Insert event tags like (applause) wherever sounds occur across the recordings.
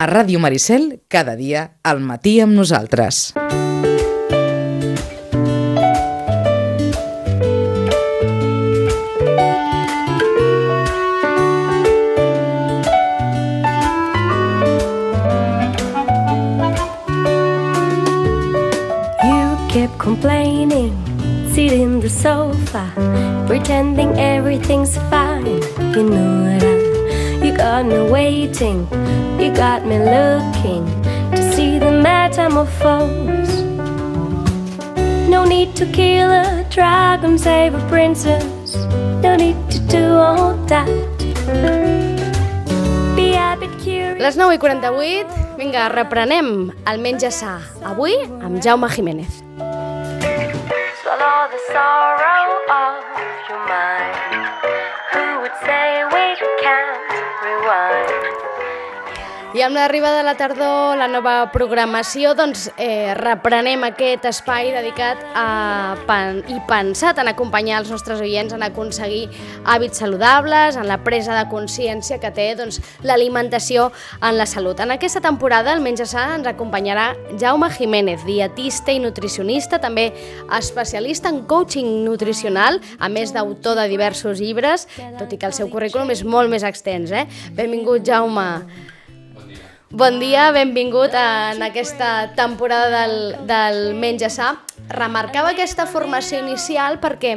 A Ràdio Maricel, cada dia, al matí amb nosaltres. complaining, sit in the sofa, pretending everything's fine. You know that you got me waiting, you got me looking to see the metamorphose. No need to kill a dragon, save a princess. No need to do all that. Be a bit curious. Les 9 i 48, vinga, reprenem el Menja Sa, avui amb Jaume Jiménez. Swallow the sorrow I amb l'arribada de la tardor, la nova programació, doncs eh, reprenem aquest espai dedicat a pen i pensat en acompanyar els nostres oients en aconseguir hàbits saludables, en la presa de consciència que té doncs, l'alimentació en la salut. En aquesta temporada, el Menja Sa ens acompanyarà Jaume Jiménez, dietista i nutricionista, també especialista en coaching nutricional, a més d'autor de diversos llibres, tot i que el seu currículum és molt més extens. Eh? Benvingut, Jaume. Bon dia, benvingut en aquesta temporada del, del Menja Sa. Remarcava aquesta formació inicial perquè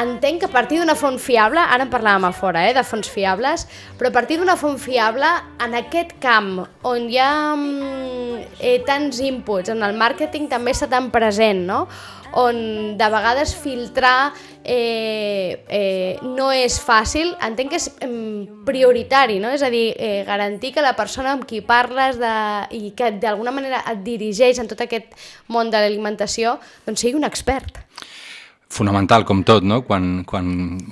entenc que a partir d'una font fiable, ara en parlàvem a fora, eh, de fonts fiables, però a partir d'una font fiable, en aquest camp on hi ha mm, eh, tants inputs, en el màrqueting també està tan present, no? On de vegades filtrar eh, eh, no és fàcil, entenc que és prioritari, no? és a dir, eh, garantir que la persona amb qui parles de, i que d'alguna manera et dirigeix en tot aquest món de l'alimentació doncs sigui un expert. Fonamental, com tot, no? Quan, quan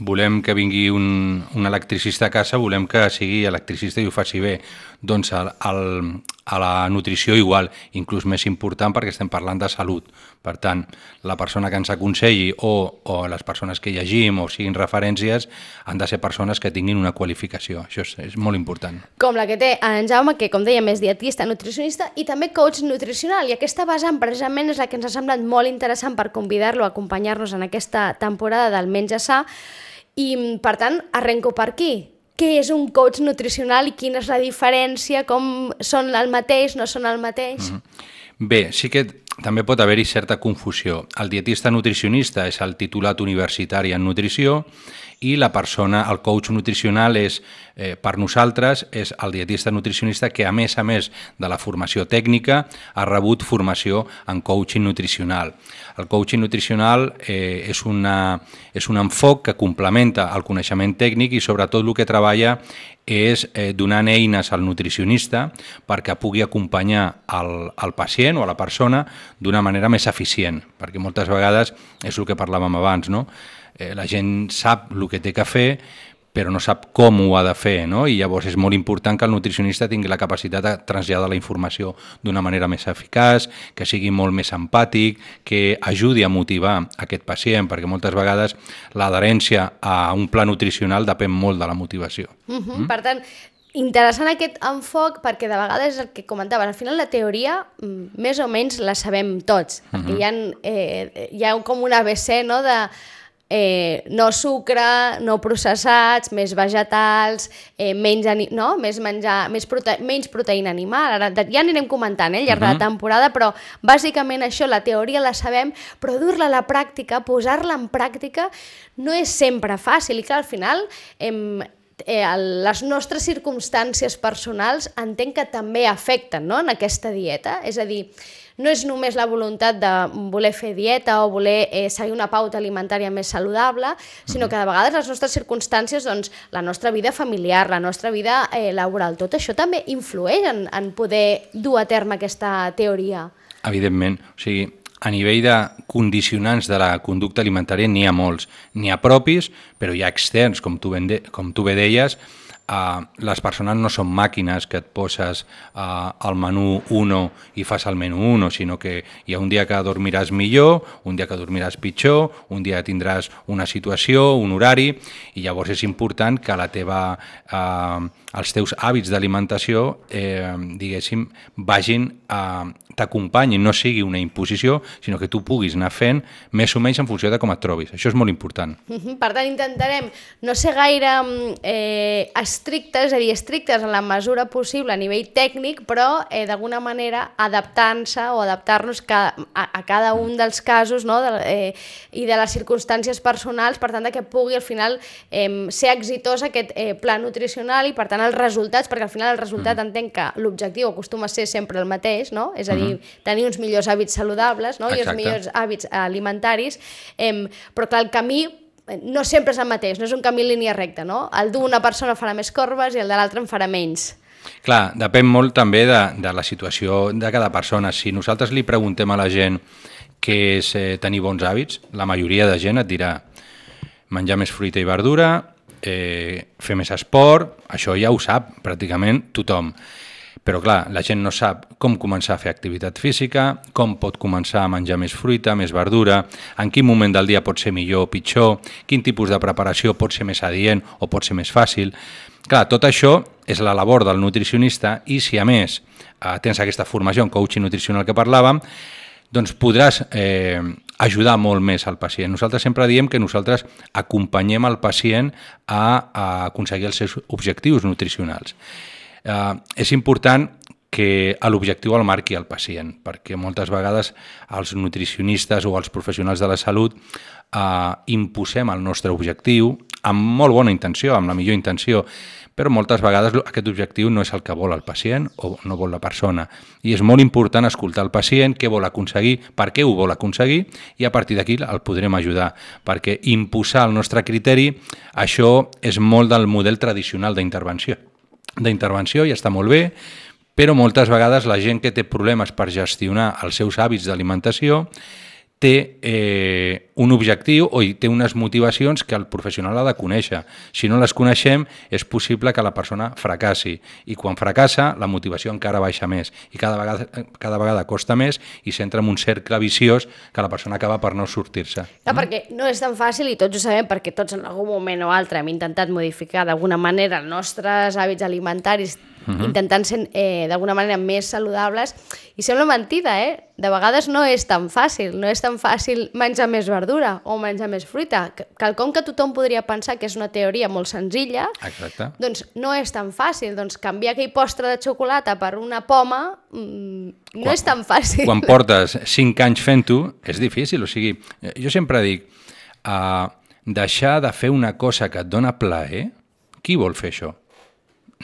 volem que vingui un, un electricista a casa, volem que sigui electricista i ho faci bé. Doncs el, el, a la nutrició igual, inclús més important perquè estem parlant de salut. Per tant, la persona que ens aconselli o, o les persones que llegim o siguin referències han de ser persones que tinguin una qualificació. Això és, és molt important. Com la que té en Jaume, que com dèiem és dietista, nutricionista i també coach nutricional. I aquesta vessant precisament és la que ens ha semblat molt interessant per convidar-lo a acompanyar-nos en aquesta temporada del Menja Sa. I, per tant, arrenco per aquí què és un coach nutricional i quina és la diferència, com són el mateix, no són el mateix? Mm -hmm. Bé, sí que també pot haver-hi certa confusió. El dietista nutricionista és el titulat universitari en nutrició i la persona, el coach nutricional és, eh, per nosaltres, és el dietista nutricionista que a més a més de la formació tècnica ha rebut formació en coaching nutricional. El coaching nutricional eh, és, una, és un enfoc que complementa el coneixement tècnic i sobretot el que treballa és eh, donant eines al nutricionista perquè pugui acompanyar el, el pacient o a la persona d'una manera més eficient, perquè moltes vegades és el que parlàvem abans, no? eh, la gent sap el que té que fer, però no sap com ho ha de fer, no? i llavors és molt important que el nutricionista tingui la capacitat de traslladar la informació d'una manera més eficaç, que sigui molt més empàtic, que ajudi a motivar aquest pacient, perquè moltes vegades l'adherència a un pla nutricional depèn molt de la motivació. Uh -huh. mm? Per tant, interessant aquest enfoc perquè de vegades és el que comentaves, al final la teoria mm, més o menys la sabem tots, uh -huh. perquè hi ha, eh, hi ha com un ABC no, de eh, no sucre, no processats, més vegetals, eh, menys, no? més, menjar, més prote menys proteïna animal. Ara, ja anirem comentant eh, al llarg uh -huh. de la mhm. temporada, però bàsicament això, la teoria la sabem, però dur-la a la pràctica, posar-la en pràctica, no és sempre fàcil. I clar, al final, eh, eh, les nostres circumstàncies personals entenc que també afecten no? en aquesta dieta. És a dir, no és només la voluntat de voler fer dieta o voler eh, seguir una pauta alimentària més saludable, sinó que de vegades les nostres circumstàncies, doncs, la nostra vida familiar, la nostra vida eh, laboral, tot això també influeix en, en poder dur a terme aquesta teoria. Evidentment, o sigui, a nivell de condicionants de la conducta alimentària n'hi ha molts. N'hi ha propis, però hi ha externs, com tu, ben de, com tu bé deies, Uh, les persones no són màquines que et poses uh, al menú 1 i fas el menú 1, sinó que hi ha un dia que dormiràs millor, un dia que dormiràs pitjor, un dia tindràs una situació, un horari, i llavors és important que la teva, uh, els teus hàbits d'alimentació, eh, diguéssim, vagin a, t'acompanyin, no sigui una imposició, sinó que tu puguis anar fent més o menys en funció de com et trobis. Això és molt important. (laughs) Per tant, intentarem no ser gaire mm, eh, estrictes, és a dir, estrictes en la mesura possible a nivell tècnic, però eh, d'alguna manera adaptant-se o adaptar-nos a, a cada un dels casos no? de, eh, i de les circumstàncies personals, per tant, que pugui al final eh, ser exitós aquest eh, pla nutricional i, per tant, els resultats, perquè al final el resultat mm. entenc que l'objectiu acostuma a ser sempre el mateix, no? és a dir, -hmm. tenir uns millors hàbits saludables no? i els millors hàbits alimentaris, eh, però clar, el camí no sempre és el mateix, no és un camí en línia recta, no? El d'una persona farà més corbes i el de l'altra en farà menys. Clar, depèn molt també de, de la situació de cada persona. Si nosaltres li preguntem a la gent què és eh, tenir bons hàbits, la majoria de gent et dirà menjar més fruita i verdura, eh, fer més esport, això ja ho sap pràcticament tothom. Però clar, la gent no sap com començar a fer activitat física, com pot començar a menjar més fruita, més verdura, en quin moment del dia pot ser millor o pitjor, quin tipus de preparació pot ser més adient o pot ser més fàcil. Clar, tot això és la labor del nutricionista i si a més eh, tens aquesta formació en coaching nutricional que parlàvem, doncs podràs eh, ajudar molt més al pacient. Nosaltres sempre diem que nosaltres acompanyem el pacient a, a aconseguir els seus objectius nutricionals eh, és important que l'objectiu el marqui el pacient, perquè moltes vegades els nutricionistes o els professionals de la salut eh, imposem el nostre objectiu amb molt bona intenció, amb la millor intenció, però moltes vegades aquest objectiu no és el que vol el pacient o no vol la persona. I és molt important escoltar el pacient, què vol aconseguir, per què ho vol aconseguir, i a partir d'aquí el podrem ajudar, perquè imposar el nostre criteri, això és molt del model tradicional d'intervenció d'intervenció i està molt bé, però moltes vegades la gent que té problemes per gestionar els seus hàbits d'alimentació té eh, un objectiu o té unes motivacions que el professional ha de conèixer. Si no les coneixem, és possible que la persona fracassi. I quan fracassa, la motivació encara baixa més. I cada vegada, cada vegada costa més i s'entra en un cercle viciós que la persona acaba per no sortir-se. Mm? perquè no és tan fàcil i tots ho sabem perquè tots en algun moment o altre hem intentat modificar d'alguna manera els nostres hàbits alimentaris uh -huh. intentant ser eh, d'alguna manera més saludables i sembla mentida, eh? De vegades no és tan fàcil, no és tan fàcil menjar més verdura o menjar més fruita. Quelcom que tothom podria pensar que és una teoria molt senzilla, Exacte. doncs no és tan fàcil. Doncs canviar aquell postre de xocolata per una poma mmm, no quan, és tan fàcil. Quan portes 5 anys fent-ho, és difícil. O sigui, jo sempre dic, uh, deixar de fer una cosa que et dona plaer, qui vol fer això?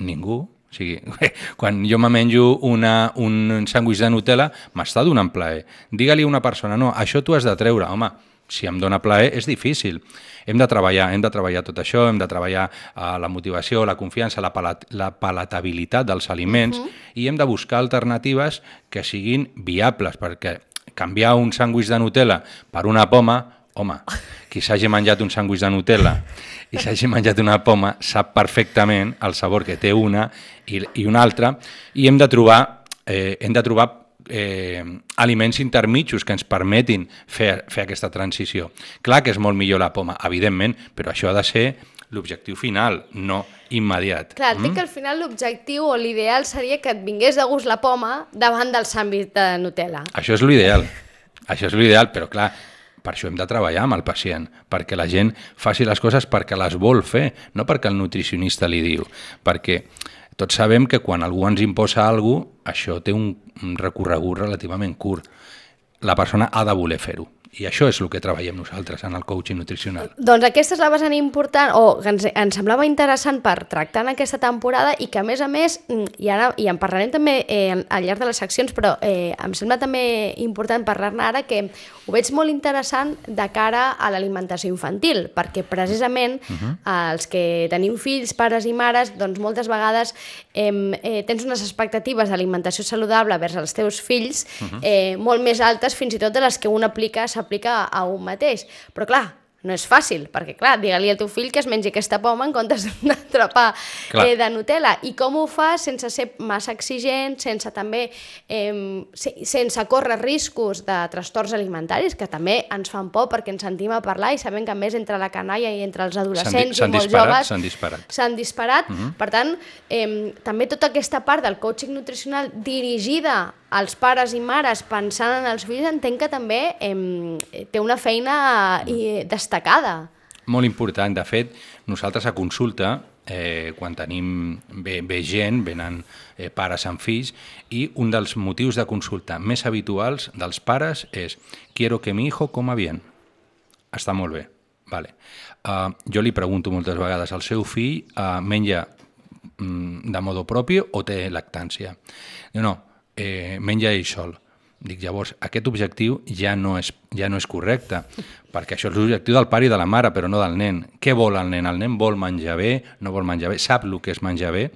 Ningú o sigui, (laughs) quan jo me menjo una, un sàndwich de Nutella, m'està donant plaer. Digue-li a una persona, no, això tu has de treure. Home, si em dona plaer és difícil. Hem de treballar, hem de treballar tot això, hem de treballar uh, la motivació, la confiança, la, palat la palatabilitat dels aliments uh -huh. i hem de buscar alternatives que siguin viables, perquè canviar un sàndwich de Nutella per una poma, home, qui s'hagi menjat un sàndwich de Nutella i s'hagi menjat una poma sap perfectament el sabor que té una i, i una altra i hem de trobar, eh, hem de trobar eh, aliments intermitjos que ens permetin fer, fer aquesta transició. Clar que és molt millor la poma, evidentment, però això ha de ser l'objectiu final, no immediat. Clar, mm? que al final l'objectiu o l'ideal seria que et vingués de gust la poma davant del sàmbit de Nutella. Això és l'ideal, això és l'ideal, però clar, per això hem de treballar amb el pacient, perquè la gent faci les coses perquè les vol fer, no perquè el nutricionista li diu. Perquè tots sabem que quan algú ens imposa alguna cosa, això té un, recorregut relativament curt. La persona ha de voler fer-ho. I això és el que treballem nosaltres en el coaching nutricional. Doncs aquesta és la vessant important, o que ens, ens semblava interessant per tractar en aquesta temporada i que a més a més, mm, i ara i en parlarem també eh, al llarg de les seccions, però eh, em sembla també important parlar-ne ara que ho veig molt interessant de cara a l'alimentació infantil, perquè precisament uh -huh. eh, els que tenim fills, pares i mares, doncs moltes vegades eh, eh, tens unes expectatives d'alimentació saludable vers els teus fills uh -huh. eh, molt més altes fins i tot de les que un aplica s'aplica a un mateix. Però clar, no és fàcil, perquè clar, digue-li al teu fill que es mengi aquesta poma en comptes (laughs) d'atrapar Clar. eh, de Nutella. I com ho fa sense ser massa exigent, sense també eh, se- sense córrer riscos de trastorns alimentaris, que també ens fan por perquè ens sentim a parlar i sabem que a més entre la canalla i entre els adolescents i molts disparat, joves s'han disparat. s'han disparat. Per tant, eh, també tota aquesta part del coaching nutricional dirigida als pares i mares pensant en els fills, entenc que també eh, té una feina eh, destacada. Molt important. De fet, nosaltres a consulta, eh, quan tenim ve, ve gent, venen eh, pares amb fills, i un dels motius de consulta més habituals dels pares és «Quiero que mi hijo coma bien». Està molt bé. Vale. Uh, jo li pregunto moltes vegades al seu fill uh, menja mm, de modo propi o té lactància? Diu, no, eh, menja ell sol. Dic, llavors, aquest objectiu ja no és, ja no és correcte, perquè això és l'objectiu del pare i de la mare, però no del nen. Què vol el nen? El nen vol menjar bé, no vol menjar bé, sap el que és menjar bé,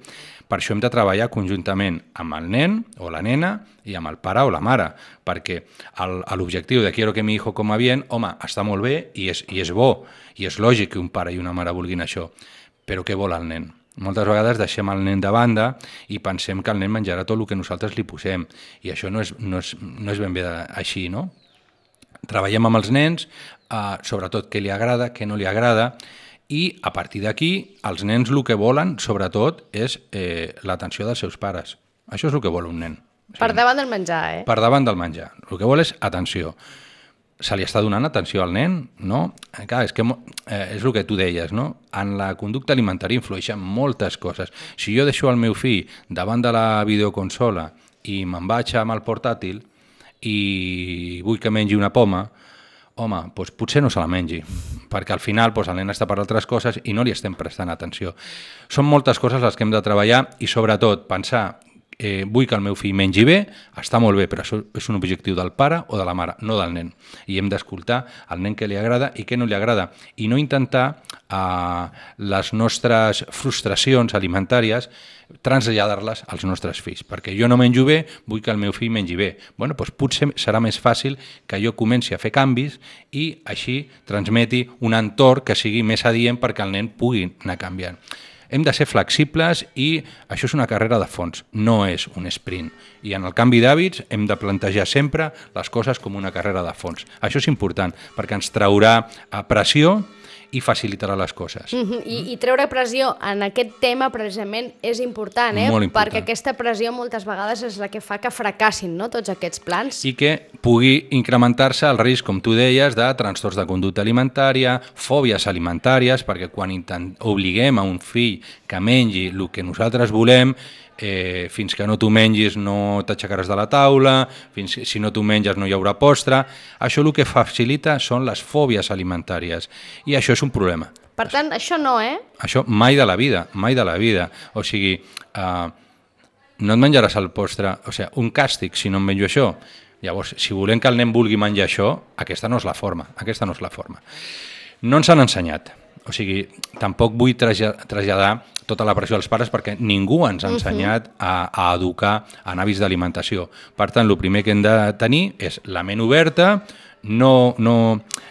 per això hem de treballar conjuntament amb el nen o la nena i amb el pare o la mare, perquè l'objectiu de quiero que mi hijo coma bien, home, està molt bé i és, i és bo, i és lògic que un pare i una mare vulguin això, però què vol el nen? Moltes vegades deixem el nen de banda i pensem que el nen menjarà tot el que nosaltres li posem, i això no és, no és, no és ben bé així, no? treballem amb els nens, eh, sobretot què li agrada, què no li agrada, i a partir d'aquí els nens el que volen, sobretot, és eh, l'atenció dels seus pares. Això és el que vol un nen. Per davant del menjar, eh? Per davant del menjar. El que vol és atenció. Se li està donant atenció al nen, no? Clar, és, que, eh, és el que tu deies, no? En la conducta alimentària influeixen moltes coses. Si jo deixo el meu fill davant de la videoconsola i me'n vaig amb el portàtil i vull que mengi una poma, home, doncs potser no se la mengi, perquè al final doncs, el nen està per altres coses i no li estem prestant atenció. Són moltes coses les que hem de treballar i sobretot pensar eh, vull que el meu fill mengi bé, està molt bé, però això és un objectiu del pare o de la mare, no del nen. I hem d'escoltar al nen què li agrada i què no li agrada. I no intentar eh, les nostres frustracions alimentàries traslladar-les als nostres fills, perquè jo no menjo bé, vull que el meu fill mengi bé. Bueno, doncs potser serà més fàcil que jo comenci a fer canvis i així transmeti un entorn que sigui més adient perquè el nen pugui anar canviant. Hem de ser flexibles i això és una carrera de fons, no és un sprint. I en el canvi d'hàbits hem de plantejar sempre les coses com una carrera de fons. Això és important perquè ens traurà a pressió i facilitarà les coses. Mhm, I, I treure pressió en aquest tema precisament és important, eh? Molt important. Perquè aquesta pressió moltes vegades és la que fa que fracassin no? tots aquests plans. i que pugui incrementar-se el risc, com tu deies, de trastorns de conducta alimentària, fòbies alimentàries, perquè quan obliguem a un fill que mengi el que nosaltres volem, eh, fins que no t'ho mengis no t'aixecaràs de la taula, fins si no t'ho menges no hi haurà postre, això el que facilita són les fòbies alimentàries i això és un problema. Per tant, això no, eh? Això mai de la vida, mai de la vida. O sigui, eh, no et menjaràs el postre, o sigui, un càstig si no em menjo això. Llavors, si volem que el nen vulgui menjar això, aquesta no és la forma, aquesta no és la forma. No ens han ensenyat, o sigui, tampoc vull traslla- traslladar tota la pressió als pares perquè ningú ens ha ensenyat a, a educar en hàbits d'alimentació. Per tant, el primer que hem de tenir és la ment oberta, no, no,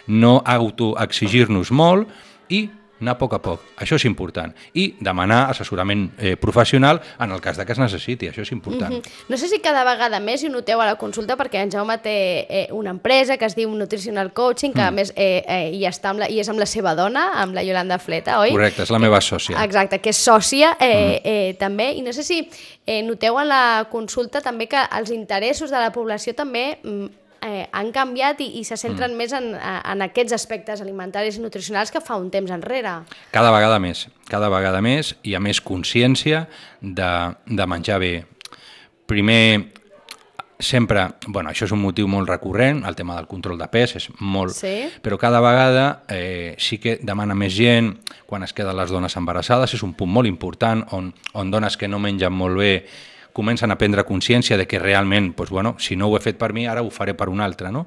no autoexigir-nos molt i anar a poc a poc. Això és important. I demanar assessorament eh, professional en el cas de que es necessiti. Això és important. Mhm. No sé si cada vegada més hi noteu a la consulta perquè en Jaume té eh, una empresa que es diu Nutritional Coaching, que a més eh, eh, hi està amb la, i és amb la seva dona, amb la Yolanda Fleta, oi? Correcte, és la meva sòcia. Exacte, que és sòcia eh, eh, també, i no sé si eh, noteu en la consulta també que els interessos de la població també mm, eh, han canviat i, i se centren més en, en aquests aspectes alimentaris i nutricionals que fa un temps enrere. Cada vegada més, cada vegada més hi ha més consciència de, de menjar bé. Primer, sempre, bueno, això és un motiu molt recurrent, el tema del control de pes és molt... Sí. Però cada vegada eh, sí que demana més gent quan es queden les dones embarassades, és un punt molt important on, on dones que no mengen molt bé comencen a prendre consciència de que realment, doncs, bueno, si no ho he fet per mi, ara ho faré per un altre. No?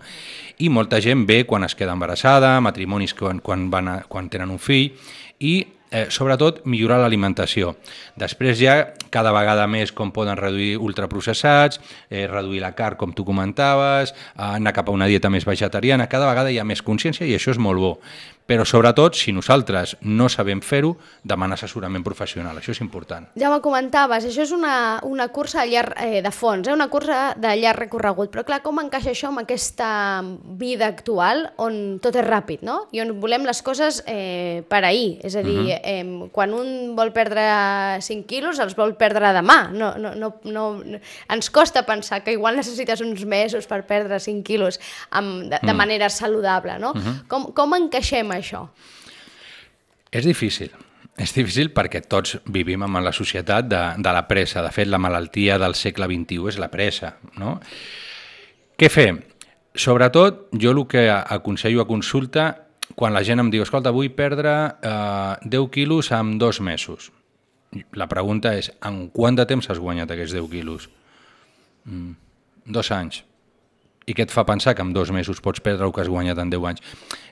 I molta gent ve quan es queda embarassada, matrimonis quan, quan, van a, quan tenen un fill, i eh, sobretot millorar l'alimentació. Després ja cada vegada més com poden reduir ultraprocessats, eh, reduir la carn com tu comentaves, anar cap a una dieta més vegetariana, cada vegada hi ha més consciència i això és molt bo. Però sobretot, si nosaltres no sabem fer-ho, demanar assessorament professional, això és important. Ja m'ho comentaves, això és una, una cursa de, llarg, eh, de fons, eh, una cursa de llarg recorregut, però clar, com encaixa això amb aquesta vida actual on tot és ràpid, no? I on volem les coses eh, per ahir, és a dir, uh -huh. Eh, quan un vol perdre 5 quilos, els vol perdre demà, no, no, no, no, ens costa pensar que igual necessites uns mesos per perdre 5 quilos amb, de, de mm. manera saludable, no? Uh -huh. com, com encaixem això? És difícil. És difícil perquè tots vivim en la societat de, de la pressa. De fet, la malaltia del segle XXI és la pressa. No? Què fem? Sobretot, jo el que aconsello a consulta, quan la gent em diu, escolta, vull perdre eh, 10 quilos en dos mesos. La pregunta és, en quant de temps has guanyat aquests 10 quilos? Mm, dos anys i què et fa pensar que en dos mesos pots perdre el que has guanyat en 10 anys?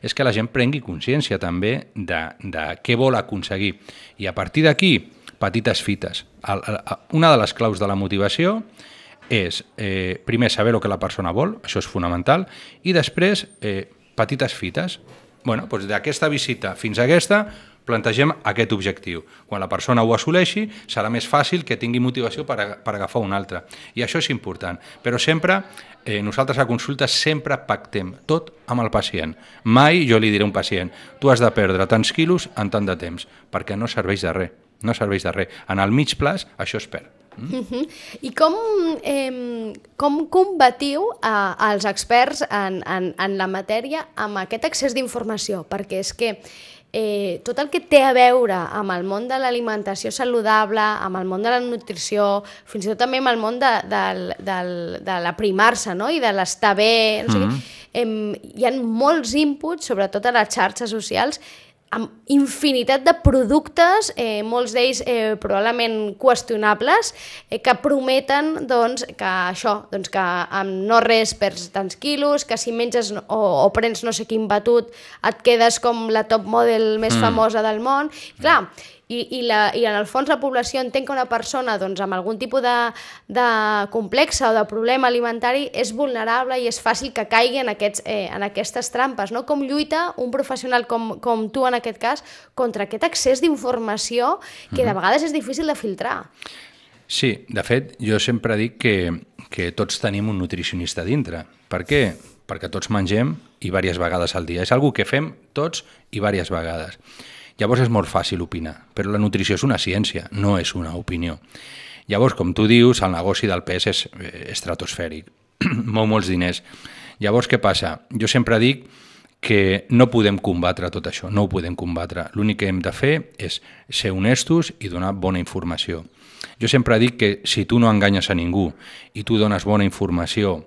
És que la gent prengui consciència també de, de què vol aconseguir. I a partir d'aquí, petites fites. El, el, una de les claus de la motivació és, eh, primer, saber el que la persona vol, això és fonamental, i després, eh, petites fites. Bueno, doncs d'aquesta visita fins a aquesta, plantegem aquest objectiu. Quan la persona ho assoleixi, serà més fàcil que tingui motivació per, a, per agafar un altre. I això és important. Però sempre, eh, nosaltres a consulta sempre pactem tot amb el pacient. Mai jo li diré a un pacient, tu has de perdre tants quilos en tant de temps, perquè no serveix de res. No serveix de res. En el mig plaç, això es perd. Mm? Uh -huh. I com, eh, com combatiu eh, els experts en, en, en la matèria amb aquest accés d'informació? Perquè és que eh, tot el que té a veure amb el món de l'alimentació saludable, amb el món de la nutrició, fins i tot també amb el món de, de, de, de l'aprimar-se no? i de l'estar bé, no sé mm -hmm. eh, hi ha molts inputs, sobretot a les xarxes socials, amb infinitat de productes, eh, molts d'ells eh, probablement qüestionables, eh, que prometen doncs, que això, doncs, que amb no res perds tants quilos, que si menges o, o prens no sé quin batut et quedes com la top model més mm. famosa del món. I, clar, i, i, la, i en el fons la població entén que una persona doncs, amb algun tipus de, de complexa o de problema alimentari és vulnerable i és fàcil que caigui en, aquests, eh, en aquestes trampes. No? Com lluita un professional com, com tu en aquest cas contra aquest accés d'informació que de vegades és difícil de filtrar. Sí, de fet, jo sempre dic que, que tots tenim un nutricionista dintre. Per què? Perquè tots mengem i diverses vegades al dia. És algo que fem tots i diverses vegades. Llavors és molt fàcil opinar, però la nutrició és una ciència, no és una opinió. Llavors, com tu dius, el negoci del pes és eh, estratosfèric, (clears throat) mou molts diners. Llavors, què passa? Jo sempre dic que no podem combatre tot això, no ho podem combatre. L'únic que hem de fer és ser honestos i donar bona informació. Jo sempre dic que si tu no enganyes a ningú i tu dones bona informació,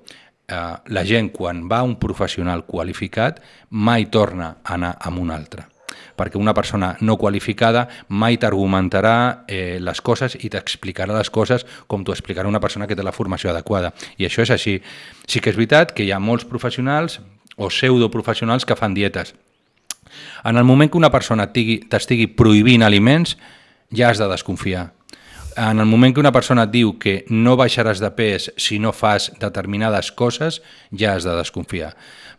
eh, la gent quan va a un professional qualificat mai torna a anar amb un altre perquè una persona no qualificada mai t'argumentarà eh, les coses i t'explicarà les coses com t'ho explicarà una persona que té la formació adequada. I això és així. Sí que és veritat que hi ha molts professionals o pseudoprofessionals que fan dietes. En el moment que una persona t'estigui prohibint aliments, ja has de desconfiar. En el moment que una persona et diu que no baixaràs de pes si no fas determinades coses, ja has de desconfiar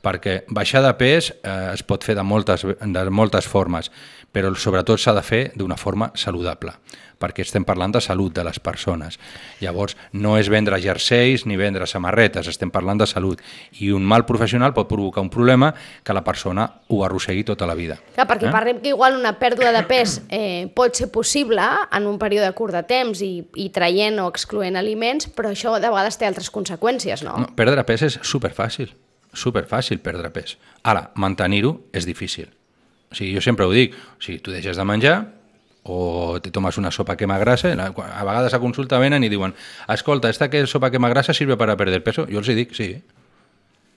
perquè baixar de pes eh, es pot fer de moltes, de moltes formes, però sobretot s'ha de fer d'una forma saludable, perquè estem parlant de salut de les persones. Llavors, no és vendre jerseis ni vendre samarretes, estem parlant de salut. I un mal professional pot provocar un problema que la persona ho arrossegui tota la vida. Clar, perquè eh? parlem que igual una pèrdua de pes eh, pot ser possible en un període curt de temps i, i traient o excloent aliments, però això de vegades té altres conseqüències, no? no perdre pes és superfàcil super fàcil perdre pes. Ara, mantenir-ho és difícil. O sigui, jo sempre ho dic, o sigui, tu deixes de menjar o te tomes una sopa que grasa, a vegades a consulta venen i diuen escolta, esta que sopa que grasa sirve para perder peso? Jo els dic, sí,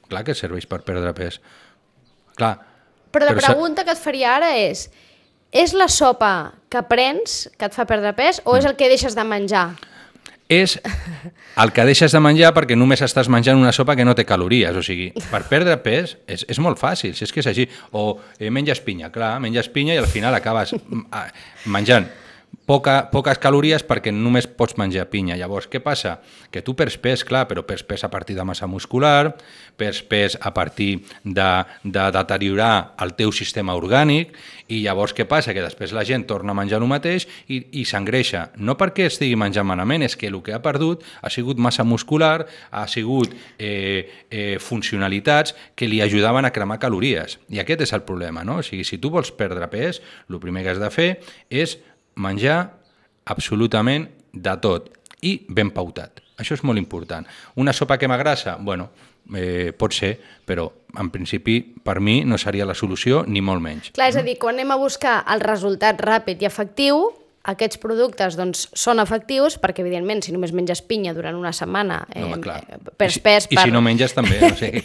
clar que serveix per perdre pes. Clar. Però la però pregunta que et faria ara és, és la sopa que prens que et fa perdre pes o mm. és el que deixes de menjar? És el que deixes de menjar perquè només estàs menjant una sopa que no té calories. O sigui, per perdre pes és, és molt fàcil, si és que és així. O eh, menges pinya, clar, menges pinya i al final acabes mm, ah, menjant poca, poques calories perquè només pots menjar pinya. Llavors, què passa? Que tu perds pes, clar, però perds pes a partir de massa muscular, perds pes a partir de, de deteriorar el teu sistema orgànic i llavors què passa? Que després la gent torna a menjar el mateix i, i s'engreixa. No perquè estigui menjant malament, és que el que ha perdut ha sigut massa muscular, ha sigut eh, eh, funcionalitats que li ajudaven a cremar calories. I aquest és el problema, no? O sigui, si tu vols perdre pes, el primer que has de fer és menjar absolutament de tot i ben pautat. Això és molt important. Una sopa que m'agrassa? Bueno, eh, pot ser, però en principi per mi no seria la solució ni molt menys. Clar, és a dir, quan anem a buscar el resultat ràpid i efectiu, aquests productes doncs, són efectius perquè, evidentment, si només menges pinya durant una setmana, eh, no, clar. perds pes... I, I si no menges també, no sé.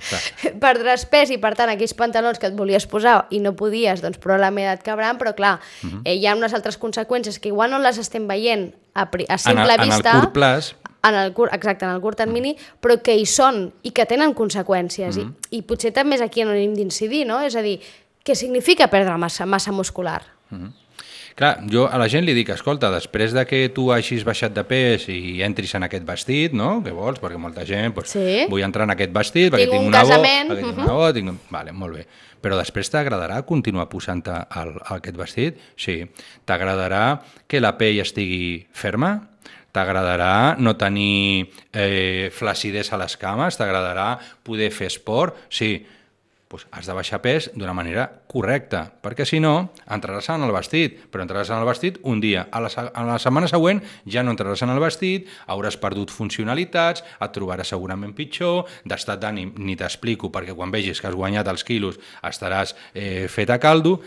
(laughs) perdràs pes i, per tant, aquells pantalons que et volies posar i no podies, doncs probablement et cabran, però, clar, uh -huh. eh, hi ha unes altres conseqüències que igual no les estem veient a, a simple en el, vista... En el curt plaç, en el curt, exacte, en el curt termini, però que hi són i que tenen conseqüències. Uh -huh. I, I potser també és aquí on hem d'incidir, no? És a dir, què significa perdre massa, massa muscular? Uh -huh. Clar, jo a la gent li dic, escolta, després de que tu hagis baixat de pes i entris en aquest vestit, no?, què vols? Perquè molta gent, pues, sí. vull entrar en aquest vestit, perquè tinc, tinc un una casament. bo, perquè tinc una bo, tinc... Vale, molt bé. Però després t'agradarà continuar posant-te aquest vestit? Sí. T'agradarà que la pell estigui ferma? T'agradarà no tenir eh, flacidesa a les cames? T'agradarà poder fer esport? Sí doncs has de baixar pes d'una manera correcta, perquè si no, entraràs en el vestit, però entraràs en el vestit un dia. A la, a la setmana següent ja no entraràs en el vestit, hauràs perdut funcionalitats, et trobaràs segurament pitjor, d'estat d'ànim ni t'explico, perquè quan vegis que has guanyat els quilos estaràs eh, fet a caldo.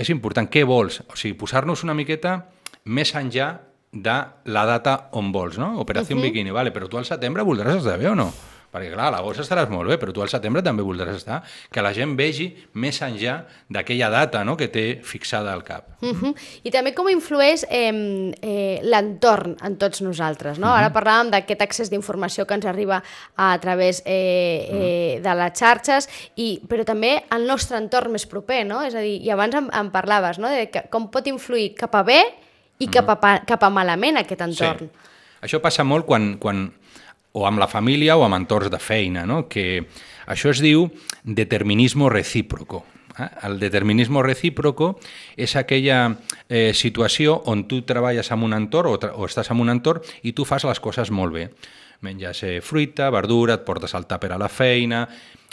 És important, què vols? O sigui, posar-nos una miqueta més enllà de la data on vols, no? Operació uh -huh. bikini, vale, però tu al setembre voldràs esdevé o no? Perquè clar, a l'agost estaràs molt bé, però tu al setembre també voldràs estar, que la gent vegi més enllà d'aquella data no?, que té fixada al cap. Uh -huh. I també com influeix eh, eh, l'entorn en tots nosaltres, no? Uh -huh. Ara parlàvem d'aquest accés d'informació que ens arriba a través eh, eh, uh -huh. de les xarxes, i, però també el nostre entorn més proper, no? És a dir, i abans em, em parlaves, no?, de que, com pot influir cap a bé i cap a, cap a malament aquest entorn. Sí. Això passa molt quan, quan o amb la família o amb entorns de feina, no? que això es diu determinismo recíproco. Eh? El determinismo recíproco és aquella eh, situació on tu treballes en un entorn o, o estàs en un entorn i tu fas les coses molt bé. Menges eh, fruita, verdura, et portes el tàper a la feina...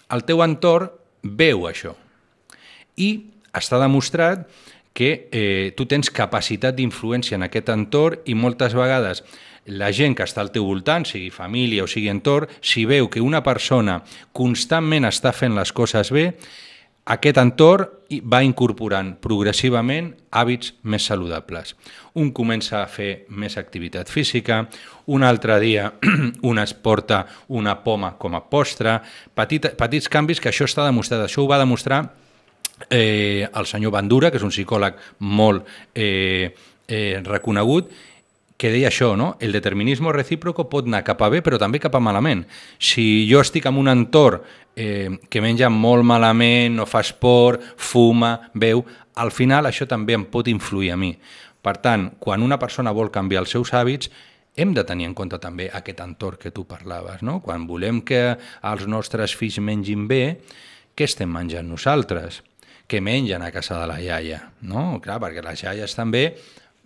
El teu entorn veu això. I està demostrat que eh, tu tens capacitat d'influència en aquest entorn i moltes vegades la gent que està al teu voltant, sigui família o sigui entorn, si veu que una persona constantment està fent les coses bé, aquest entorn va incorporant progressivament hàbits més saludables. Un comença a fer més activitat física, un altre dia (clears throat) un es porta una poma com a postre, petit, petits canvis que això està demostrat. Això ho va demostrar eh, el senyor Bandura, que és un psicòleg molt eh, eh, reconegut, que deia això, no? el determinisme recíproco pot anar cap a bé però també cap a malament. Si jo estic en un entorn eh, que menja molt malament, no fa esport, fuma, veu, al final això també em pot influir a mi. Per tant, quan una persona vol canviar els seus hàbits, hem de tenir en compte també aquest entorn que tu parlaves. No? Quan volem que els nostres fills mengin bé, què estem menjant nosaltres? Què mengen a casa de la iaia? No? Clar, perquè les iaies també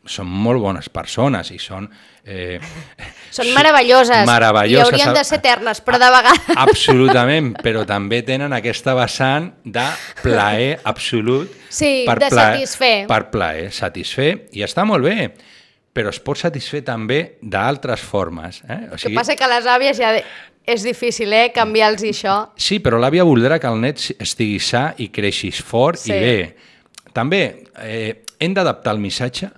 són molt bones persones i són... Eh, (laughs) són meravelloses, meravelloses i haurien de ser eternes, però de vegades... (laughs) Absolutament, però també tenen aquesta vessant de plaer absolut. Sí, per de plaer, satisfer. Per plaer, satisfer, i està molt bé, però es pot satisfer també d'altres formes. Eh? O sigui, que passa que les àvies ja... És difícil, eh, canviar-los això. Sí, però l'àvia voldrà que el net estigui sa i creixis fort sí. i bé. També eh, hem d'adaptar el missatge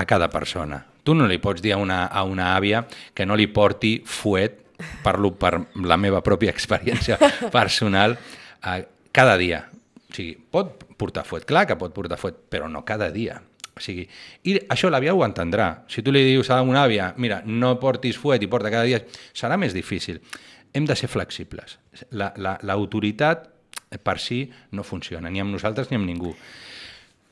a cada persona. Tu no li pots dir a una, a una àvia que no li porti fuet, parlo per la meva pròpia experiència (laughs) personal, eh, cada dia. O sigui, pot portar fuet, clar que pot portar fuet, però no cada dia. O sigui, I això l'àvia ho entendrà. Si tu li dius a una àvia, mira, no portis fuet i porta cada dia, serà més difícil. Hem de ser flexibles. L'autoritat la, la, per si no funciona, ni amb nosaltres ni amb ningú.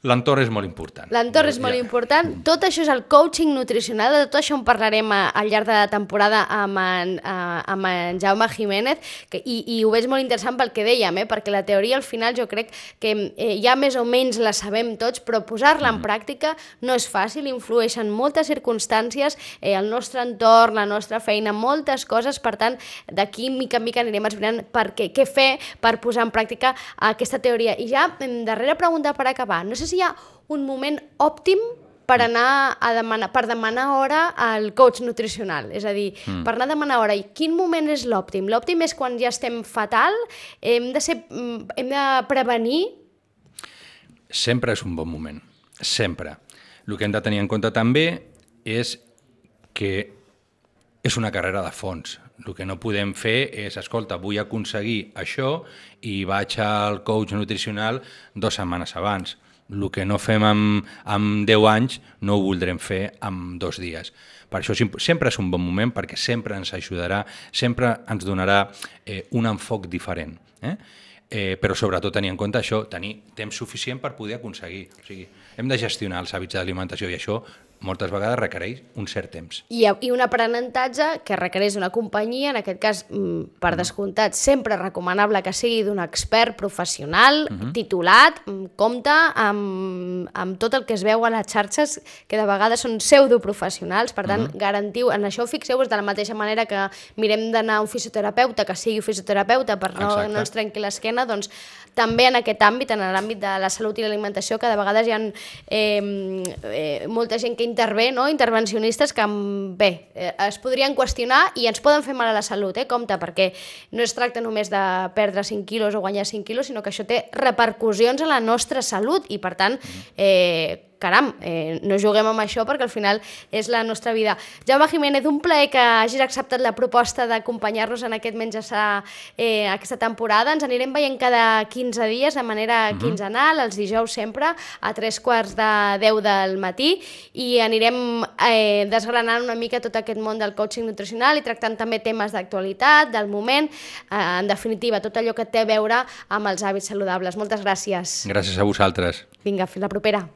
L'entorn és molt important. L'entorn és molt ja. important. Tot això és el coaching nutricional, de tot això en parlarem a, al llarg de la temporada amb en, a, amb en Jaume Jiménez, que, i, i ho veig molt interessant pel que dèiem, eh? perquè la teoria al final jo crec que eh, ja més o menys la sabem tots, però posar-la en mm. pràctica no és fàcil, influeixen moltes circumstàncies, eh, el nostre entorn, la nostra feina, moltes coses, per tant, d'aquí mica en mica anirem esbrinant per què, què fer per posar en pràctica aquesta teoria. I ja, darrera pregunta per acabar, no sé si hi ha un moment òptim per anar a demanar, per demanar hora al coach nutricional. És a dir, mm. per anar a demanar hora. I quin moment és l'òptim? L'òptim és quan ja estem fatal? Hem de, ser, mm, hem de prevenir? Sempre és un bon moment. Sempre. El que hem de tenir en compte també és que és una carrera de fons. El que no podem fer és, escolta, vull aconseguir això i vaig al coach nutricional dues setmanes abans el que no fem amb, amb 10 anys no ho voldrem fer amb dos dies. Per això sempre és un bon moment perquè sempre ens ajudarà, sempre ens donarà eh, un enfoc diferent. Eh? Eh, però sobretot tenir en compte això, tenir temps suficient per poder aconseguir. O sigui, hem de gestionar els hàbits d'alimentació i això moltes vegades requereix un cert temps. I, i un aprenentatge que requereix una companyia, en aquest cas, mm, per descomptat, sempre recomanable que sigui d'un expert professional, uh -huh. titulat, mm, compta amb, amb tot el que es veu a les xarxes, que de vegades són pseudoprofessionals, per tant, uh -huh. garantiu, en això fixeu-vos de la mateixa manera que mirem d'anar a un fisioterapeuta, que sigui fisioterapeuta per no, no ens trenqui l'esquena, doncs també en aquest àmbit, en l'àmbit de la salut i l'alimentació, que de vegades hi ha eh, eh, molta gent que intervé, no? intervencionistes que, bé, eh, es podrien qüestionar i ens poden fer mal a la salut, eh? compte, perquè no es tracta només de perdre 5 quilos o guanyar 5 quilos, sinó que això té repercussions a la nostra salut i, per tant, eh, caram, eh, no juguem amb això perquè al final és la nostra vida. Jaume Jiménez, un plaer que hagis acceptat la proposta d'acompanyar-nos en aquest menjar eh, aquesta temporada. Ens anirem veient cada 15 dies de manera uh mhm. -huh. quinzenal, els dijous sempre, a tres quarts de 10 del matí, i anirem eh, desgranant una mica tot aquest món del coaching nutricional i tractant també temes d'actualitat, del moment, eh, en definitiva, tot allò que té a veure amb els hàbits saludables. Moltes gràcies. Gràcies a vosaltres. Vinga, fins la propera.